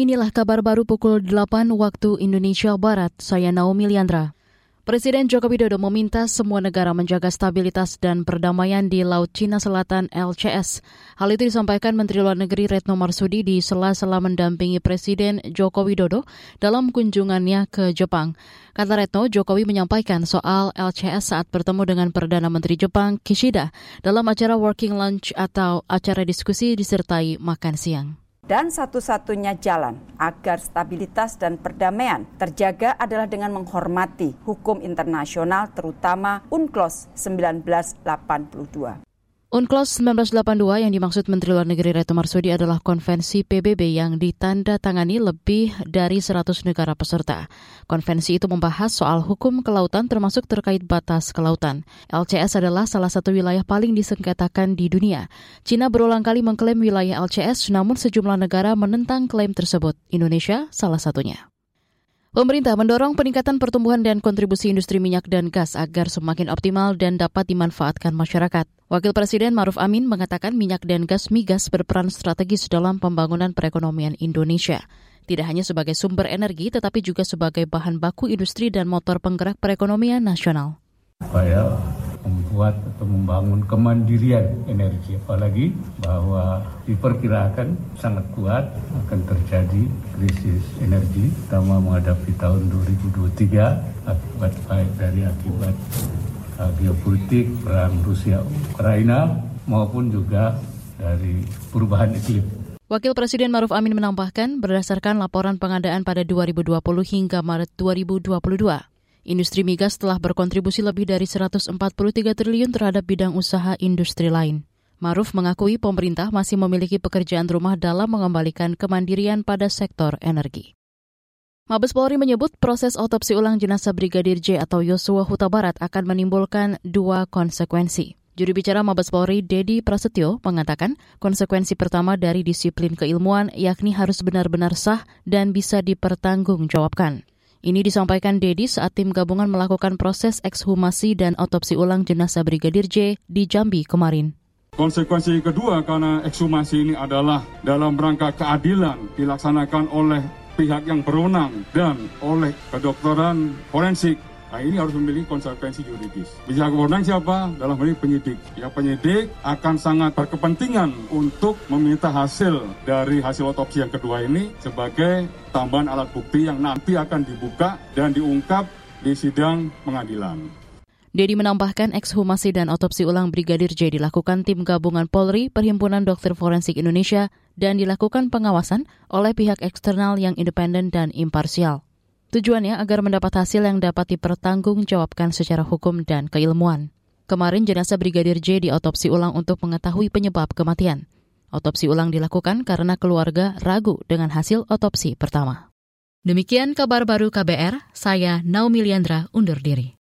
Inilah kabar baru pukul 8 waktu Indonesia Barat. Saya Naomi Liandra. Presiden Joko Widodo meminta semua negara menjaga stabilitas dan perdamaian di Laut Cina Selatan LCS. Hal itu disampaikan Menteri Luar Negeri Retno Marsudi di sela-sela mendampingi Presiden Joko Widodo dalam kunjungannya ke Jepang. Kata Retno, Jokowi menyampaikan soal LCS saat bertemu dengan Perdana Menteri Jepang Kishida dalam acara Working Lunch atau acara diskusi disertai makan siang dan satu-satunya jalan agar stabilitas dan perdamaian terjaga adalah dengan menghormati hukum internasional terutama UNCLOS 1982. UNCLOS 1982 yang dimaksud Menteri Luar Negeri Retno Marsudi adalah konvensi PBB yang ditanda tangani lebih dari 100 negara peserta. Konvensi itu membahas soal hukum kelautan termasuk terkait batas kelautan. LCS adalah salah satu wilayah paling disengketakan di dunia. Cina berulang kali mengklaim wilayah LCS namun sejumlah negara menentang klaim tersebut. Indonesia salah satunya. Pemerintah mendorong peningkatan pertumbuhan dan kontribusi industri minyak dan gas agar semakin optimal dan dapat dimanfaatkan masyarakat. Wakil Presiden Maruf Amin mengatakan minyak dan gas migas berperan strategis dalam pembangunan perekonomian Indonesia. Tidak hanya sebagai sumber energi, tetapi juga sebagai bahan baku industri dan motor penggerak perekonomian nasional. Supaya membuat atau membangun kemandirian energi apalagi bahwa diperkirakan sangat kuat akan terjadi krisis energi terutama menghadapi tahun 2023 akibat baik dari akibat uh, geopolitik perang Rusia Ukraina maupun juga dari perubahan iklim. Wakil Presiden Maruf Amin menambahkan, berdasarkan laporan pengadaan pada 2020 hingga Maret 2022, Industri migas telah berkontribusi lebih dari 143 triliun terhadap bidang usaha industri lain. Maruf mengakui pemerintah masih memiliki pekerjaan rumah dalam mengembalikan kemandirian pada sektor energi. Mabes Polri menyebut proses otopsi ulang jenazah Brigadir J atau Yosua Huta Barat akan menimbulkan dua konsekuensi. Juru bicara Mabes Polri, Dedi Prasetyo, mengatakan konsekuensi pertama dari disiplin keilmuan yakni harus benar-benar sah dan bisa dipertanggungjawabkan. Ini disampaikan Dedi saat tim gabungan melakukan proses ekshumasi dan otopsi ulang jenazah Brigadir J di Jambi kemarin. Konsekuensi kedua karena ekshumasi ini adalah dalam rangka keadilan dilaksanakan oleh pihak yang berwenang dan oleh kedokteran forensik Nah ini harus memiliki konsekuensi yuridis. Bisa kewenangan siapa? Dalam hal ini penyidik. Ya penyidik akan sangat berkepentingan untuk meminta hasil dari hasil otopsi yang kedua ini sebagai tambahan alat bukti yang nanti akan dibuka dan diungkap di sidang pengadilan. Dedi menambahkan ekshumasi dan otopsi ulang Brigadir J dilakukan tim gabungan Polri, Perhimpunan Dokter Forensik Indonesia, dan dilakukan pengawasan oleh pihak eksternal yang independen dan imparsial. Tujuannya agar mendapat hasil yang dapat dipertanggungjawabkan secara hukum dan keilmuan. Kemarin jenazah Brigadir J diotopsi ulang untuk mengetahui penyebab kematian. Otopsi ulang dilakukan karena keluarga ragu dengan hasil otopsi pertama. Demikian kabar baru KBR, saya Naomi Liandra undur diri.